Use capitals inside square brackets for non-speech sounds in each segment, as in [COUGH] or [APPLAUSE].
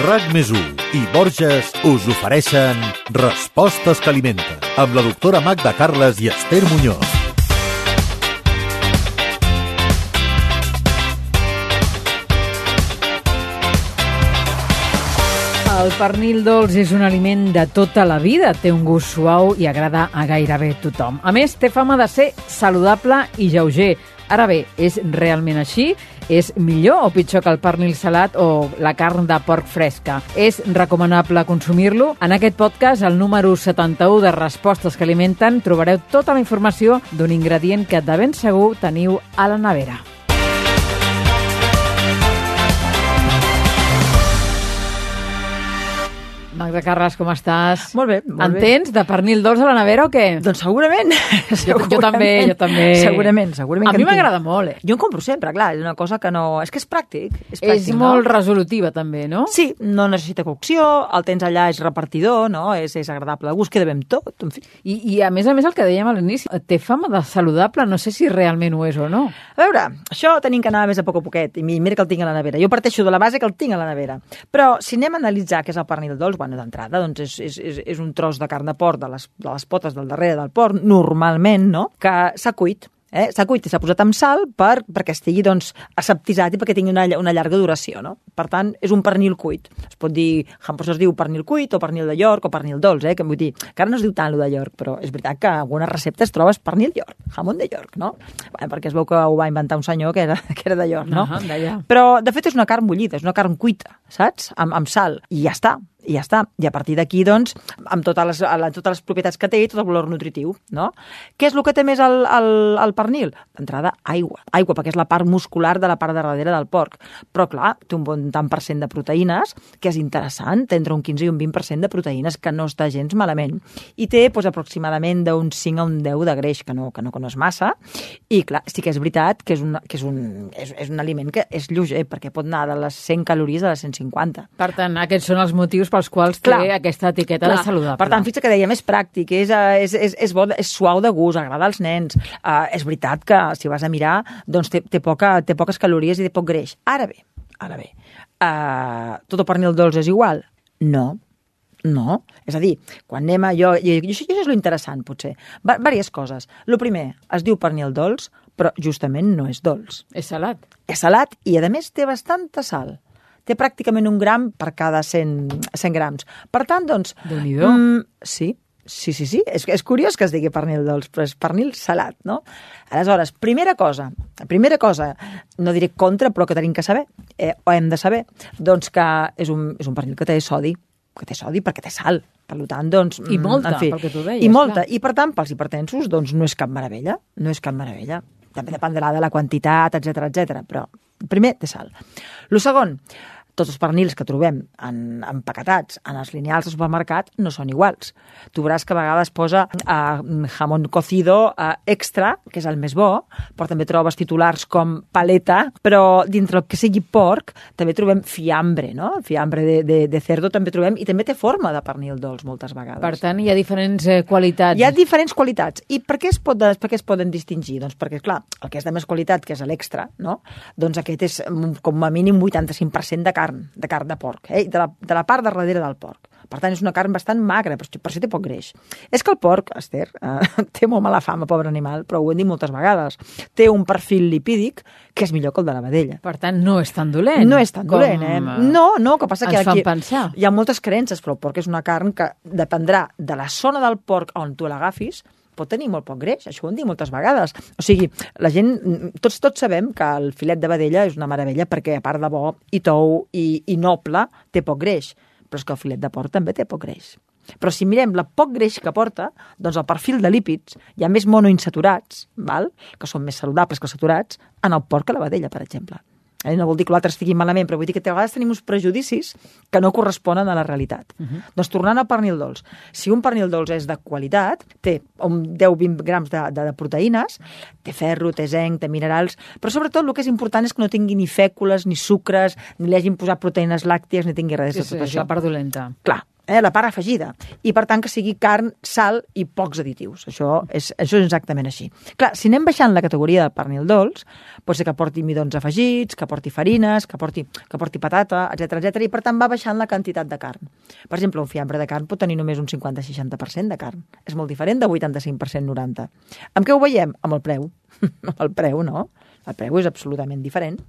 RAC més i Borges us ofereixen Respostes que alimenten amb la doctora Magda Carles i Esther Muñoz. El pernil dolç és un aliment de tota la vida. Té un gust suau i agrada a gairebé tothom. A més, té fama de ser saludable i lleuger. Ara bé, és realment així? És millor o pitjor que el pernil salat o la carn de porc fresca? És recomanable consumir-lo? En aquest podcast, el número 71 de Respostes que alimenten, trobareu tota la informació d'un ingredient que de ben segur teniu a la nevera. Magda Carles, com estàs? Molt bé, molt en bé. tens de pernil dolç a la nevera o què? Doncs segurament. [LAUGHS] [LAUGHS] Jo, segurament. jo també, jo també. Segurament, segurament. A mi m'agrada molt, eh? Jo en compro sempre, clar, és una cosa que no... És que és pràctic. És, És pràctic, molt no? resolutiva, també, no? Sí, no necessita cocció, el tens allà, és repartidor, no? És, és agradable de gust, queda ben tot, en fi. I, I, a més a més, el que dèiem a l'inici, té fama de saludable, no sé si realment ho és o no. A veure, això tenim que anar més a poc a poquet, i mi- mira que el tinc a la nevera. Jo parteixo de la base que el tinc a la nevera. Però si anem a analitzar què és el pernil dolç, bueno, d'entrada, doncs és, és, és, és un tros de carn de porc de les, de les potes del darrere del porc, normalment, no?, que s'ha cuit. Eh? S'ha cuit i s'ha posat amb sal per, perquè estigui doncs, aseptitzat i perquè tingui una, una llarga duració. No? Per tant, és un pernil cuit. Es pot dir, Hampers es diu pernil cuit o pernil de York o pernil dolç, eh? que vull dir, que ara no es diu tant lo de York, però és veritat que en algunes receptes trobes pernil York, jamón de York, no? Bueno, perquè es veu que ho va inventar un senyor que era, [LAUGHS] que era de York, no? Ah, d'allà. Però, de fet, és una carn bullida, és una carn cuita, saps? Amb, amb sal. I ja està, i ja està. I a partir d'aquí, doncs, amb totes les, amb totes les propietats que té i tot el valor nutritiu, no? Què és el que té més el, el, el pernil? D'entrada, aigua. Aigua, perquè és la part muscular de la part de darrere del porc. Però, clar, té un bon tant per cent de proteïnes, que és interessant, té entre un 15 i un 20% de proteïnes, que no està gens malament. I té, doncs, aproximadament d'un 5 a un 10 de greix, que no, que no, que no és massa. I, clar, sí que és veritat que és un, que és un, és, és un aliment que és lleuger, perquè pot anar de les 100 calories a les 150. Per tant, aquests són els motius pels quals Clar. té aquesta etiqueta Clar, de saludable. Per tant, fixa que dèiem, és pràctic, és, eh, és, és, és, bo, és suau de gust, agrada als nens. Uh, és veritat que, si vas a mirar, doncs té, té, poca, té poques calories i té poc greix. Ara bé, ara bé, uh, tot el pernil dolç és igual? No, no. És a dir, quan anem a... Jo, i, i això, és lo interessant, potser. Va, diverses coses. Lo primer, es diu pernil dolç, però justament no és dolç. És salat. És salat i, a més, té bastanta sal. Té pràcticament un gram per cada 100, 100 grams. Per tant, doncs... Déu-n'hi-do. mm, sí, sí, sí, sí. És, és curiós que es digui pernil dolç, però és pernil salat, no? Aleshores, primera cosa, primera cosa, no diré contra, però que tenim que saber, eh, o hem de saber, doncs que és un, és un pernil que té sodi, que té sodi perquè té sal. Per tant, doncs... I mm, molta, en fi, pel que tu deies, I molta. clar. I, per tant, pels hipertensos, doncs no és cap meravella. No és cap meravella. També dependrà de la quantitat, etc etc. però primer té sal. Lo segon, tots els pernils que trobem en, empaquetats en els lineals del supermercat no són iguals. Tu veuràs que a vegades posa uh, jamón cocido uh, extra, que és el més bo, però també trobes titulars com paleta, però dintre el que sigui porc també trobem fiambre, no? Fiambre de, de, de cerdo també trobem, i també té forma de pernil dolç moltes vegades. Per tant, hi ha diferents eh, qualitats. Hi ha diferents qualitats. I per què es, pot, per què es poden distingir? Doncs perquè, clar, el que és de més qualitat, que és l'extra, no? doncs aquest és com a mínim 85% de carn, de carn de porc, eh? de, la, de la part de darrere del porc. Per tant, és una carn bastant magra, per, per això té poc greix. És que el porc, Esther, [LAUGHS] eh, té molt mala fama, pobre animal, però ho hem dit moltes vegades. Té un perfil lipídic que és millor que el de la vedella. Per tant, no és tan dolent. No és tan com, dolent, eh? No, no, que passa que aquí pensar. hi ha moltes creences, però el porc és una carn que dependrà de la zona del porc on tu l'agafis, pot tenir molt poc greix, això ho hem dit moltes vegades. O sigui, la gent, tots tots sabem que el filet de vedella és una meravella perquè, a part de bo i tou i, i noble, té poc greix. Però és que el filet de porc també té poc greix. Però si mirem la poc greix que porta, doncs el perfil de lípids, hi ha més monoinsaturats, val? que són més saludables que els saturats, en el porc que la vedella, per exemple. Eh? No vol dir que l'altre estigui malament, però vull dir que a vegades tenim uns prejudicis que no corresponen a la realitat. Uh -huh. Doncs tornant al pernil dolç. Si un pernil dolç és de qualitat, té un 10-20 grams de, de, de proteïnes, té ferro, té zinc, té minerals, però sobretot el que és important és que no tingui ni fècules, ni sucres, ni li hagin posat proteïnes làcties, ni tingui res Sí, de sí, tot és això. la part dolenta. Clar, eh, la part afegida, i per tant que sigui carn, sal i pocs additius. Això és, això és exactament així. Clar, si anem baixant la categoria del pernil dolç, pot ser que porti midons afegits, que porti farines, que porti, que porti patata, etc etc i per tant va baixant la quantitat de carn. Per exemple, un fiambre de carn pot tenir només un 50-60% de carn. És molt diferent de 85% 90. Amb què ho veiem? Amb el preu. [LAUGHS] amb el preu, no? El preu és absolutament diferent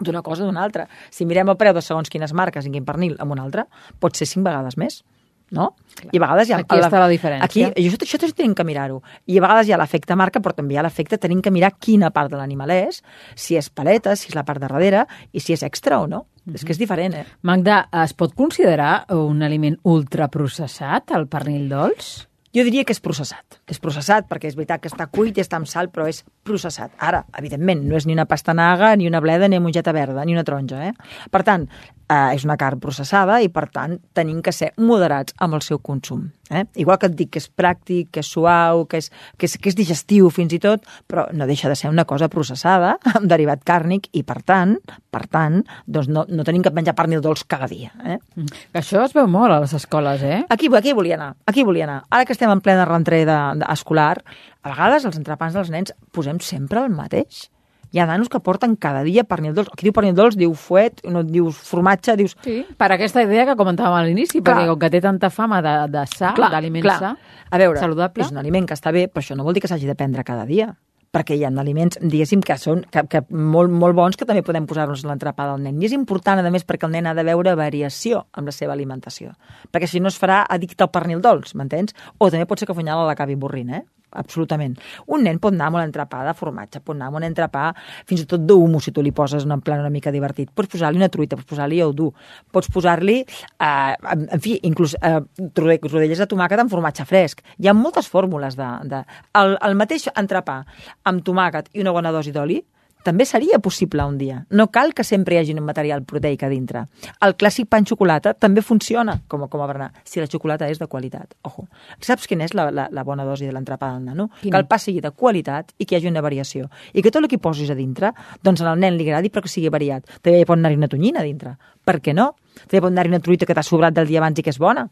d'una cosa a d'una altra. Si mirem el preu de segons quines marques i quin pernil amb una altra, pot ser cinc vegades més no? Clar. I a vegades hi ha... Aquí està la diferència. Aquí, això, això tenim que mirar-ho. I a vegades hi ha l'efecte marca, però també hi ha l'efecte tenim que mirar quina part de l'animal és, si és paleta, si és la part de darrere, i si és extra o no. Mm -hmm. És que és diferent, eh? Magda, es pot considerar un aliment ultraprocessat, el pernil dolç? Jo diria que és processat. És processat perquè és veritat que està cuit i està amb sal, però és processat. Ara, evidentment, no és ni una pastanaga, ni una bleda, ni una mongeta verda, ni una taronja. Eh? Per tant, eh, és una carn processada i, per tant, tenim que ser moderats amb el seu consum. Eh? Igual que et dic que és pràctic, que és suau, que és, que és, que és digestiu fins i tot, però no deixa de ser una cosa processada, [LAUGHS] amb derivat càrnic, i, per tant, per tant, doncs no, no tenim que menjar pernil dolç cada dia. Eh? Mm. Això es veu molt a les escoles, eh? Aquí, aquí volia anar, aquí volia anar. Ara que estem en plena rentrada escolar, a vegades els entrepans dels nens posem sempre el mateix. Hi ha nanos que porten cada dia pernil dolç. Aquí diu pernil dolç, diu fuet, no dius formatge, dius... Sí, per aquesta idea que comentàvem a l'inici, perquè com que té tanta fama de, de sa, d'aliment sa, A veure, saludable. és un aliment que està bé, però això no vol dir que s'hagi de prendre cada dia perquè hi ha aliments, diguéssim, que són que, que molt, molt bons que també podem posar-nos a l'entrepà del nen. I és important, a més, perquè el nen ha de veure variació amb la seva alimentació. Perquè si no es farà addicte al pernil dolç, m'entens? O també pot ser que al final l'acabi avorrint, eh? Absolutament. Un nen pot anar amb un entrepà de formatge, pot anar amb un entrepà fins i tot d'humo, si tu li poses en plan una mica divertit. Pots posar-li una truita, pots posar-li el dur, pots posar-li, eh, en fi, inclús eh, rodelles de tomàquet amb formatge fresc. Hi ha moltes fórmules de... de... El, el mateix entrepà amb tomàquet i una bona dosi d'oli, també seria possible un dia. No cal que sempre hi hagi un material proteic a dintre. El clàssic pa amb xocolata també funciona com, a- com a berenar, si la xocolata és de qualitat. Ojo. Saps quina és la, la, la bona dosi de l'entrepà del nano? Quina? Que el pa sigui de qualitat i que hi hagi una variació. I que tot el que posis a dintre, doncs al nen li agradi però que sigui variat. També hi pot anar-hi una tonyina a dintre. Per què no? També pot anar-hi una truita que t'ha sobrat del dia abans i que és bona.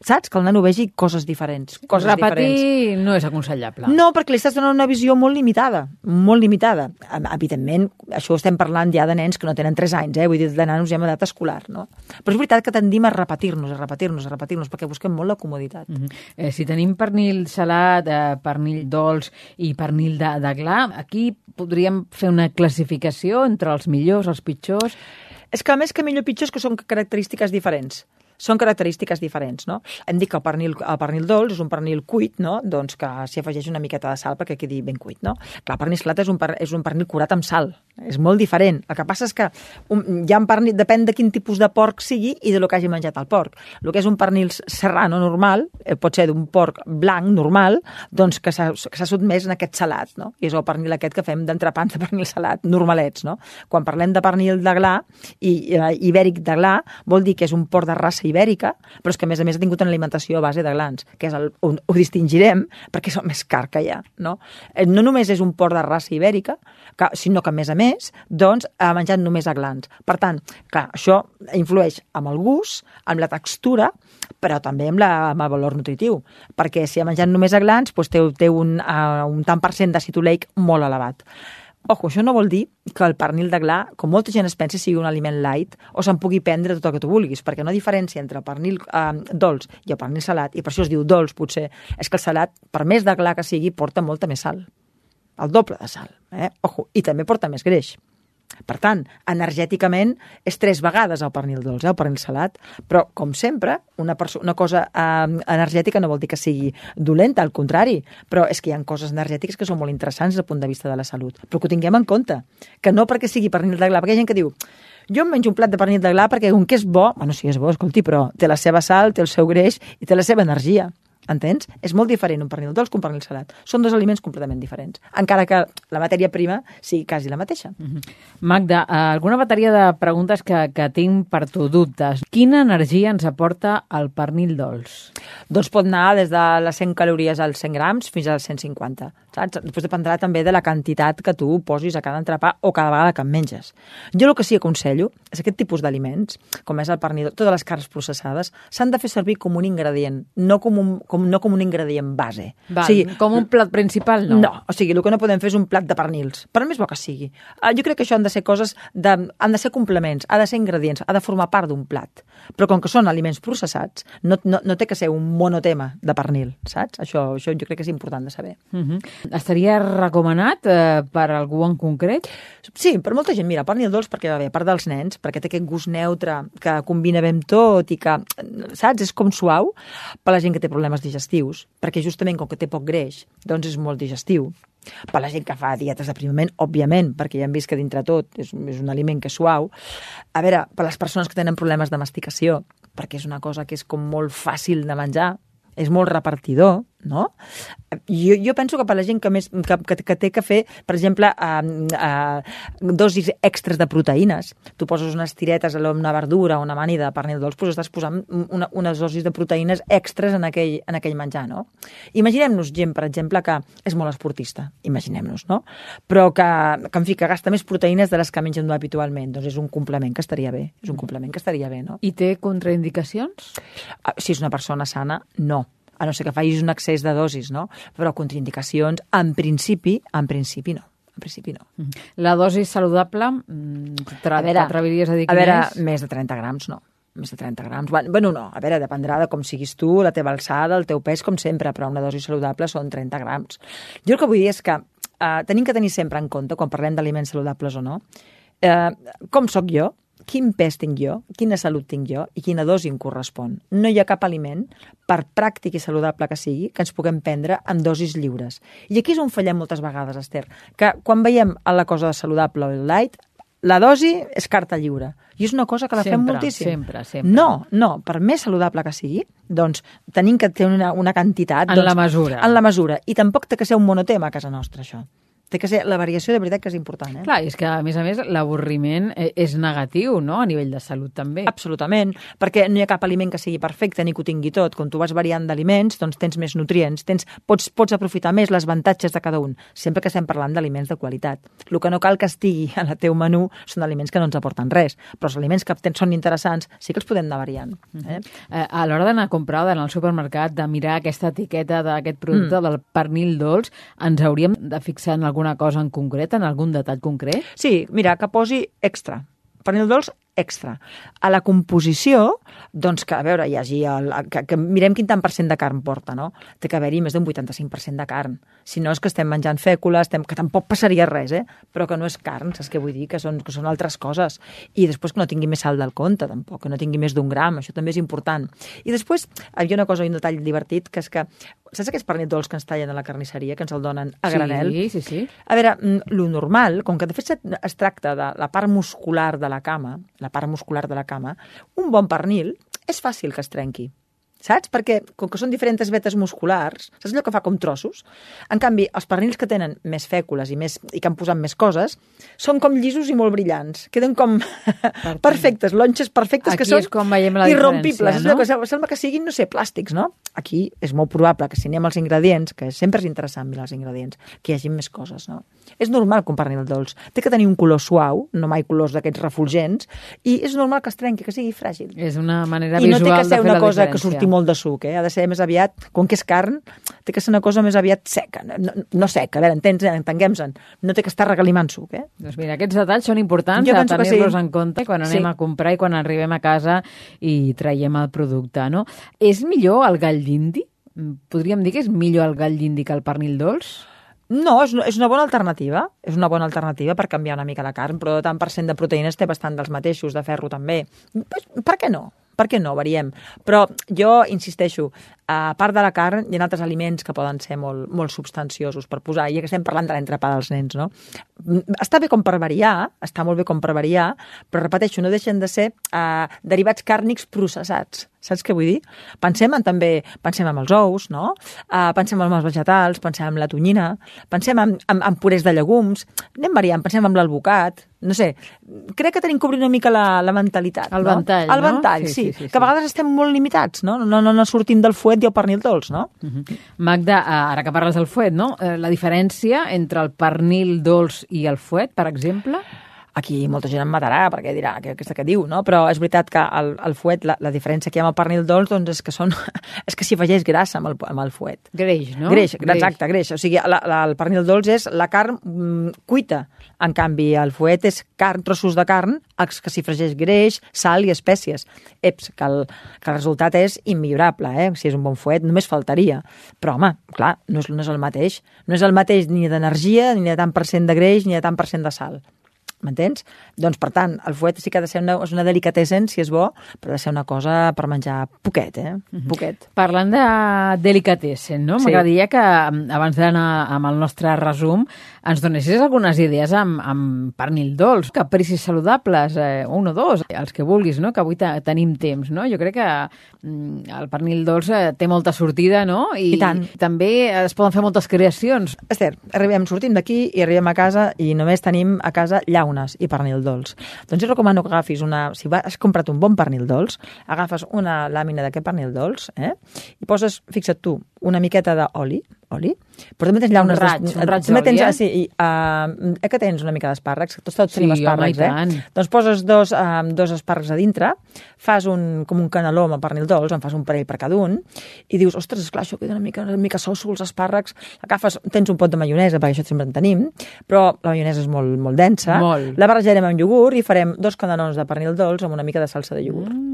Saps? Que el nano vegi coses diferents. Coses Repetir diferents. no és aconsellable. No, perquè li estàs donant una visió molt limitada, molt limitada. Evidentment, això estem parlant ja de nens que no tenen 3 anys, eh? vull dir, de nanos ja en edat escolar, no? Però és veritat que tendim a repetir-nos, a repetir-nos, a repetir-nos, perquè busquem molt la comoditat. Mhm. Eh, si tenim pernil salat, eh, pernil dolç i pernil de, de gla, aquí podríem fer una classificació entre els millors, els pitjors... És que a més que millor pitjor és que són característiques diferents. Són característiques diferents, no? Hem dit que el pernil, el pernil dolç és un pernil cuit, no? Doncs que s'hi afegeix una miqueta de sal perquè quedi ben cuit, no? Clar, el pernil salat és un, per, és un pernil curat amb sal. És molt diferent. El que passa és que un, hi ha un pernil, depèn de quin tipus de porc sigui i de lo que hagi menjat el porc. El que és un pernil serrano normal, eh, pot ser d'un porc blanc normal, doncs que s'ha que s'ha sotmès en aquest salat, no? I és el pernil aquest que fem d'entrepans de pernil salat, normalets, no? Quan parlem de pernil de gla i eh, ibèric de gla, vol dir que és un porc de raça ibèrica, però és que a més a més ha tingut una alimentació a base de glans, que és el, on ho distingirem perquè és el més car que hi ha, no? Eh, No només és un porc de raça ibèrica, que, sinó que a més a més, doncs, ha menjat només a glans. Per tant, clar, això influeix amb el gust, amb la textura, però també amb, la, amb el valor nutritiu, perquè si ha menjat només a glans, doncs té, té un, uh, un tant per cent d'àcid oleic molt elevat. Ojo, això no vol dir que el pernil de gla, com molta gent es pensa, sigui un aliment light o se'n pugui prendre tot el que tu vulguis, perquè no diferència entre el pernil eh, dolç i el pernil salat, i per això es diu dolç, potser, és que el salat, per més de gla que sigui, porta molta més sal. El doble de sal. Eh? Ojo, i també porta més greix. Per tant, energèticament és tres vegades el pernil dolç, eh, el pernil salat, però, com sempre, una, una cosa eh, energètica no vol dir que sigui dolenta, al contrari, però és que hi ha coses energètiques que són molt interessants des del punt de vista de la salut, però que ho tinguem en compte, que no perquè sigui pernil de gla, perquè hi ha gent que diu jo em menjo un plat de pernil de gla perquè com que és bo, bueno, sí, és bo, escolti, però té la seva sal, té el seu greix i té la seva energia. Entens? És molt diferent un pernil dolç que un pernil salat. Són dos aliments completament diferents, encara que la matèria prima sigui quasi la mateixa. Mm -hmm. Magda, eh, alguna bateria de preguntes que, que tinc per tu, dubtes. Quina energia ens aporta el pernil dolç? Doncs pot anar des de les 100 calories als 100 grams fins als 150, saps? Després dependrà també de la quantitat que tu posis a cada entrepà o cada vegada que en menges. Jo el que sí aconsello és aquest tipus d'aliments, com és el pernil, totes les carns processades, s'han de fer servir com un ingredient, no com un, com, no com un ingredient base. Val, o sigui, com un plat principal, no? No, o sigui, el que no podem fer és un plat de pernils, per més bo que sigui. Uh, jo crec que això han de ser coses, de, han de ser complements, ha de ser ingredients, ha de formar part d'un plat. Però com que són aliments processats, no, no, no té que ser un monotema de pernil, saps? Això, això jo crec que és important de saber. Uh -huh. Estaria recomanat eh, per algú en concret? Sí, per molta gent. Mira, pernil dolç perquè va bé, a part dels nens, perquè té aquest gust neutre que combina bé amb tot i que, saps, és com suau per la gent que té problemes digestius, perquè justament com que té poc greix, doncs és molt digestiu. Per la gent que fa dietes d'aprimament, òbviament, perquè ja hem vist que dintre tot és, és un aliment que és suau. A veure, per les persones que tenen problemes de masticació, perquè és una cosa que és com molt fàcil de menjar, és molt repartidor, no? Jo, jo penso que per la gent que, més, que, que, que té que fer, per exemple, uh, uh, dosis extres de proteïnes. Tu poses unes tiretes a una verdura o una mànida de pernil dolç, doncs estàs posant una, unes dosis de proteïnes extres en aquell, en aquell menjar, no? Imaginem-nos gent, per exemple, que és molt esportista, imaginem-nos, no? Però que, que, en fi, que gasta més proteïnes de les que mengen habitualment. Doncs és un complement que estaria bé, és un complement que estaria bé, no? I té contraindicacions? Uh, si és una persona sana, no a no ser que facis un excés de dosis, no? Però contraindicacions, en principi, en principi no. En principi no. Mm-hmm. La dosi saludable, mm, t'atreviries a, a dir a veure, és? més de 30 grams, no més de 30 grams. Bueno, no, a veure, dependrà de com siguis tu, la teva alçada, el teu pes, com sempre, però una dosi saludable són 30 grams. Jo el que vull dir és que eh, tenim que tenir sempre en compte, quan parlem d'aliments saludables o no, eh, com sóc jo, quin pes tinc jo, quina salut tinc jo i quina dosi em correspon. No hi ha cap aliment, per pràctic i saludable que sigui, que ens puguem prendre amb dosis lliures. I aquí és on fallem moltes vegades, Esther, que quan veiem la cosa de saludable o el light, la dosi és carta lliure. I és una cosa que la sempre, fem moltíssim. Sempre, sempre. No, no, per més saludable que sigui, doncs tenim que tenir una, una quantitat... En doncs, la mesura. En la mesura. I tampoc té que ser un monotema a casa nostra, això té que ser, la variació de veritat que és important. Eh? Clar, és que a més a més l'avorriment e, és negatiu, no?, a nivell de salut també. Absolutament, perquè no hi ha cap aliment que sigui perfecte ni que ho tingui tot. Quan tu vas variant d'aliments, doncs tens més nutrients, tens, pots, pots aprofitar més les avantatges de cada un, sempre que estem parlant d'aliments de qualitat. El que no cal que estigui en el teu menú són aliments que no ens aporten res, però els aliments que són interessants sí que els podem anar variant. Eh? Eh, a l'hora d'anar a comprar d'anar al supermercat, de mirar aquesta etiqueta d'aquest producte, mm. del pernil dolç, ens hauríem de fixar en algun alguna cosa en concret, en algun detall concret? Sí, mira, que posi extra. Pernil dolç extra. A la composició, doncs que, a veure, hi hagi el, que, que mirem quin tant per cent de carn porta, no? Té que haver-hi més d'un 85% de carn. Si no és que estem menjant fècula, estem, que tampoc passaria res, eh? Però que no és carn, saps què vull dir? Que són, que són altres coses. I després que no tingui més sal del compte, tampoc, que no tingui més d'un gram, això també és important. I després, hi havia una cosa, un detall divertit, que és que saps aquests pernil dolç que ens tallen a la carnisseria, que ens el donen a granel? Sí, sí, sí. A veure, mm, lo normal, com que de fet es tracta de la part muscular de la cama, la part muscular de la cama, un bon pernil és fàcil que es trenqui saps? Perquè, com que són diferents vetes musculars, saps allò que fa com trossos? En canvi, els pernils que tenen més fècules i, més, i que han posat més coses, són com llisos i molt brillants. Queden com [LAUGHS] perfectes, lonxes perfectes Aquí que són és com veiem la irrompibles. No? És que sembla que siguin, no sé, plàstics, no? Aquí és molt probable que si anem als ingredients, que sempre és interessant mirar els ingredients, que hi hagi més coses, no? És normal que un pernil dolç té que tenir un color suau, no mai colors d'aquests refulgents, i és normal que es trenqui, que sigui fràgil. És una manera I visual no té que ser una cosa diferència. que surti molt de suc, eh? ha de ser més aviat, com que és carn, té que ser una cosa més aviat seca, no, no seca, a veure, entens, entenguem-se'n, no té que estar regalimant suc, eh? Doncs mira, aquests detalls són importants Jo que tenir-los sí. en compte quan Sí. anem a comprar i quan arribem a casa i traiem el producte, no? És millor el gall d'indi? Mm, Podríem dir que és millor el gall d'indi que el pernil dolç? No, és una, és una bona alternativa, és una bona alternativa per canviar una mica la carn, però tant per cent de proteïnes té bastant dels mateixos, de ferro també. Pues, per què no? Per què no? Variem. Però jo insisteixo, a part de la carn, hi ha altres aliments que poden ser molt, molt substanciosos per posar, ja que estem parlant de l'entrepà dels nens, no? Mm, Està bé com per variar, està molt bé com per variar, però repeteixo, no deixen de ser eh, derivats càrnics processats. Saps què vull dir? Pensem en, també, pensem en els ous, no? Uh, pensem en els vegetals, pensem en la tonyina, pensem en, en, en purés de llegums, anem variant, pensem en l'alvocat, no sé, crec que tenim que obrir una mica la, la mentalitat. El no? ventall, El no? ventall, Sí, sí, sí, sí, que a vegades estem molt limitats, no? No, no, no sortim del fuet i el pernil dolç, no? Mhm. Magda, eh, ara que parles del fuet, no? Eh, La diferència entre el pernil dolç i el fuet, per exemple? Aquí molta gent em matarà perquè dirà que aquesta que diu, no? Però és veritat que el, el fuet, la, la diferència que hi ha amb el pernil dolç, doncs és que són, [LAUGHS] és que s'hi afegeix grassa amb el, amb el fuet. Greix, no? Greix, exacte, greix. O sigui, la, la, el pernil dolç és la carn mm, cuita. En canvi, el fuet és carn, trossos de carn, els que s'hi fregeix greix, sal i espècies. Eps, que el, que el resultat és immillorable, eh? Si és un bon fuet, només faltaria. Però, home, clar, no és, no és el mateix. No és el mateix ni d'energia, ni de tant per cent de greix, ni de tant per cent de sal. M'entens? Doncs, per tant, el fuet sí que ha de ser una, és una delicatessen, si és bo, però ha de ser una cosa per menjar poquet, eh? Poquet. Parlant de delicatessen, no? Sí. M'agradaria que, mm, abans d'anar amb el nostre resum, ens donessis algunes idees amb, amb pernil dolç, capricis saludables, eh, un o dos, els que vulguis, no? Que avui te- tenim temps, no? Jo crec que mm, el pernil dolç eh, té molta sortida, no? I tant. també es poden fer moltes creacions. Esther, arribem, sortim d'aquí i arribem a casa i només tenim a casa llaunes i pernil dolç. Doncs jo recomano que agafis una... Si vas, has comprat un bon pernil dolç, agafes una làmina d'aquest pernil dolç eh? i poses, fixa't tu, una miqueta d'oli, oli, però també tens llaunes... Un raig, un raig també tens, d'oli, eh? ah, sí, i, uh, eh que tens una mica d'espàrrecs, tots, tots Sí, tenim home, espàrrecs, tant. eh? Doncs poses dos, uh, dos espàrrecs a dintre, fas un, com un caneló amb el pernil dolç, en fas un parell per cada un, i dius, ostres, esclar, això queda una mica, una mica soso, els espàrrecs, agafes, tens un pot de maionesa, perquè això sempre en tenim, però la maionesa és molt, molt densa, Molt. la barrejarem amb iogurt i farem dos canelons de pernil dolç amb una mica de salsa de iogurt. Mm.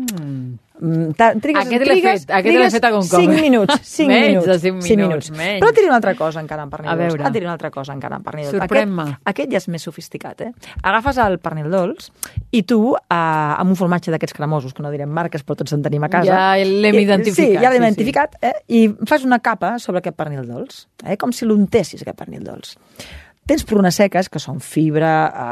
Mm, trigues, Aquest l'he trigues, fet, aquest l'he trigues fet a Concom. cinc minuts, [LAUGHS] cinc Menys minuts, de cinc cinc minuts, minuts. menys. Però et diré una altra cosa encara en pernil A dolç. veure. Et diré una altra cosa encara en pernil dolç. Sorprèn-me. Aquest, aquest ja és més sofisticat, eh? Agafes el pernil dolç i tu, eh, amb un formatge d'aquests cremosos, que no direm marques, però tots en tenim a casa. Ja l'hem identificat, Sí, ja l'hem sí, sí. identificat, eh? I fas una capa sobre aquest pernil dolç, eh? com si l'untessis, aquest pernil dolç. Tens prunes seques, que són fibra,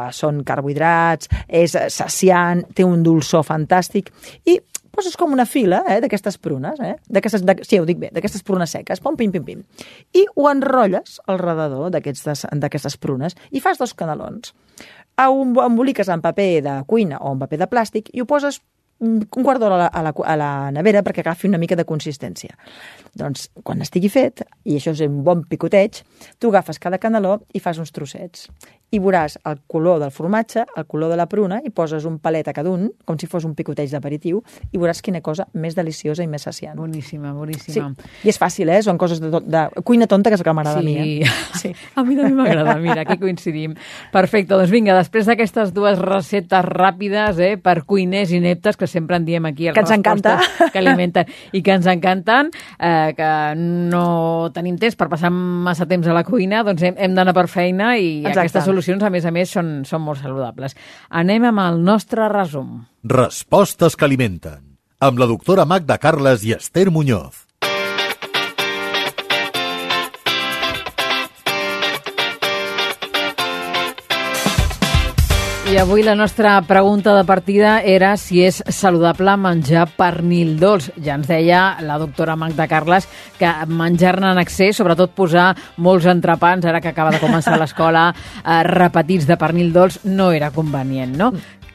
eh, són carbohidrats, és saciant, té un dolçor fantàstic, i poses com una fila eh, d'aquestes prunes, eh? de, sí, ho dic bé, d'aquestes prunes seques, pom, pim, pim, pim, i ho enrotlles al redador d'aquestes prunes i fas dos canelons. Emboliques en paper de cuina o en paper de plàstic i ho poses un quart d'hora a, la, a, la, a la nevera perquè agafi una mica de consistència. Doncs, quan estigui fet, i això és un bon picoteig, tu agafes cada caneló i fas uns trossets. I veuràs el color del formatge, el color de la pruna, i poses un palet a cada un, com si fos un picoteig d'aperitiu, i veuràs quina cosa més deliciosa i més saciant. Boníssima, Sí, boníssima. i és fàcil, eh? Són coses de, tot- de cuina tonta, que és el que m'agrada a mi, eh? Sí. [LAUGHS] A mi també m'agrada, mira, aquí coincidim. Perfecte, doncs vinga, després d'aquestes dues receptes ràpides eh, per cuiners ineptes, que sempre en diem aquí Que ens encanta. Que alimenten i que ens encanten, eh, que no tenim temps per passar massa temps a la cuina, doncs hem, hem d'anar per feina i Exacte. aquestes solucions, a més a més, són, són molt saludables. Anem amb el nostre resum. Respostes que alimenten. Amb la doctora Magda Carles i Esther Muñoz. I avui la nostra pregunta de partida era si és saludable menjar pernil dolç. Ja ens deia la doctora Magda Carles que menjar-ne en excés, sobretot posar molts entrepans, ara que acaba de començar l'escola, eh, repetits de pernil dolç, no era convenient, no?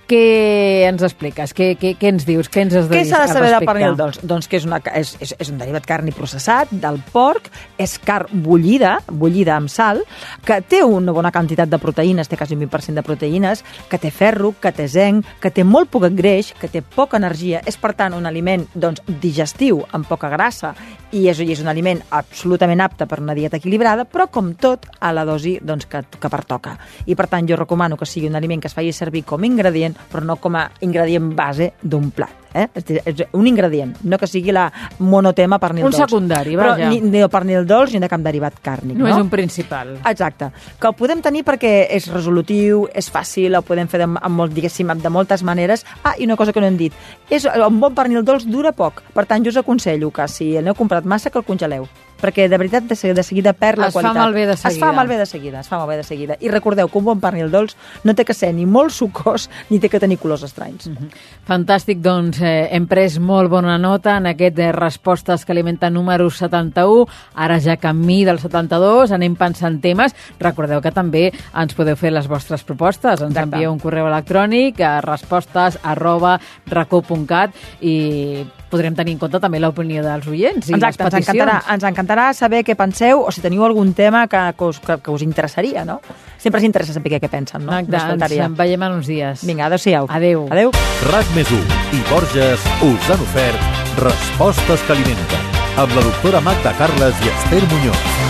Què ens expliques? Què, què, què ens dius? Què ens has de Què dir s'ha de saber del pernil dolç? Doncs que és, una, és, és, és un derivat carni processat del porc, és carn bullida, bullida amb sal, que té una bona quantitat de proteïnes, té quasi un 20% de proteïnes, que té ferro, que té zinc, que té molt poc greix, que té poca energia, és per tant un aliment doncs, digestiu, amb poca grassa, i és, és un aliment absolutament apte per una dieta equilibrada, però com tot a la dosi doncs, que, que pertoca. I per tant jo recomano que sigui un aliment que es faci servir com a ingredient però no com a ingredient base d'un plat. Eh? És, dir, és un ingredient, no que sigui la monotema pernil Un dolç. secundari, Però vaja. ni, ni el pernil dolç ni de cap derivat càrnic. No, No, és un principal. Exacte. Que el podem tenir perquè és resolutiu, és fàcil, el podem fer de, amb molt, diguéssim, de moltes maneres. Ah, i una cosa que no hem dit. És, un bon pernil dolç dura poc. Per tant, jo us aconsello que si n'heu comprat massa, que el congeleu perquè de veritat de seguida, de seguida perd la Es fa qualitat. malbé de Es fa seguida. malbé de seguida, es fa malbé de seguida. I recordeu que un bon pernil dolç no té que ser ni molt sucós ni té que tenir colors estranys. Mhm. Fantàstic, doncs eh, hem pres molt bona nota en aquest eh, Respostes que alimenta número 71, ara ja camí del 72, anem pensant temes. Recordeu que també ens podeu fer les vostres propostes, ens Exacte. envieu un correu electrònic a respostes arroba i podrem tenir en compte també l'opinió dels oients i Exacte, les ens peticions. encantarà, ens encantarà saber què penseu o si teniu algun tema que, que, us, que, que us interessaria, no? Sempre ens interessa saber què, què pensen, no? Exacte, ens veiem en uns dies. Vinga, adéu-siau. Adéu. Adéu. RAC més 1 i Borges us han ofert Respostes que alimenten amb la doctora Magda Carles i Esther Muñoz.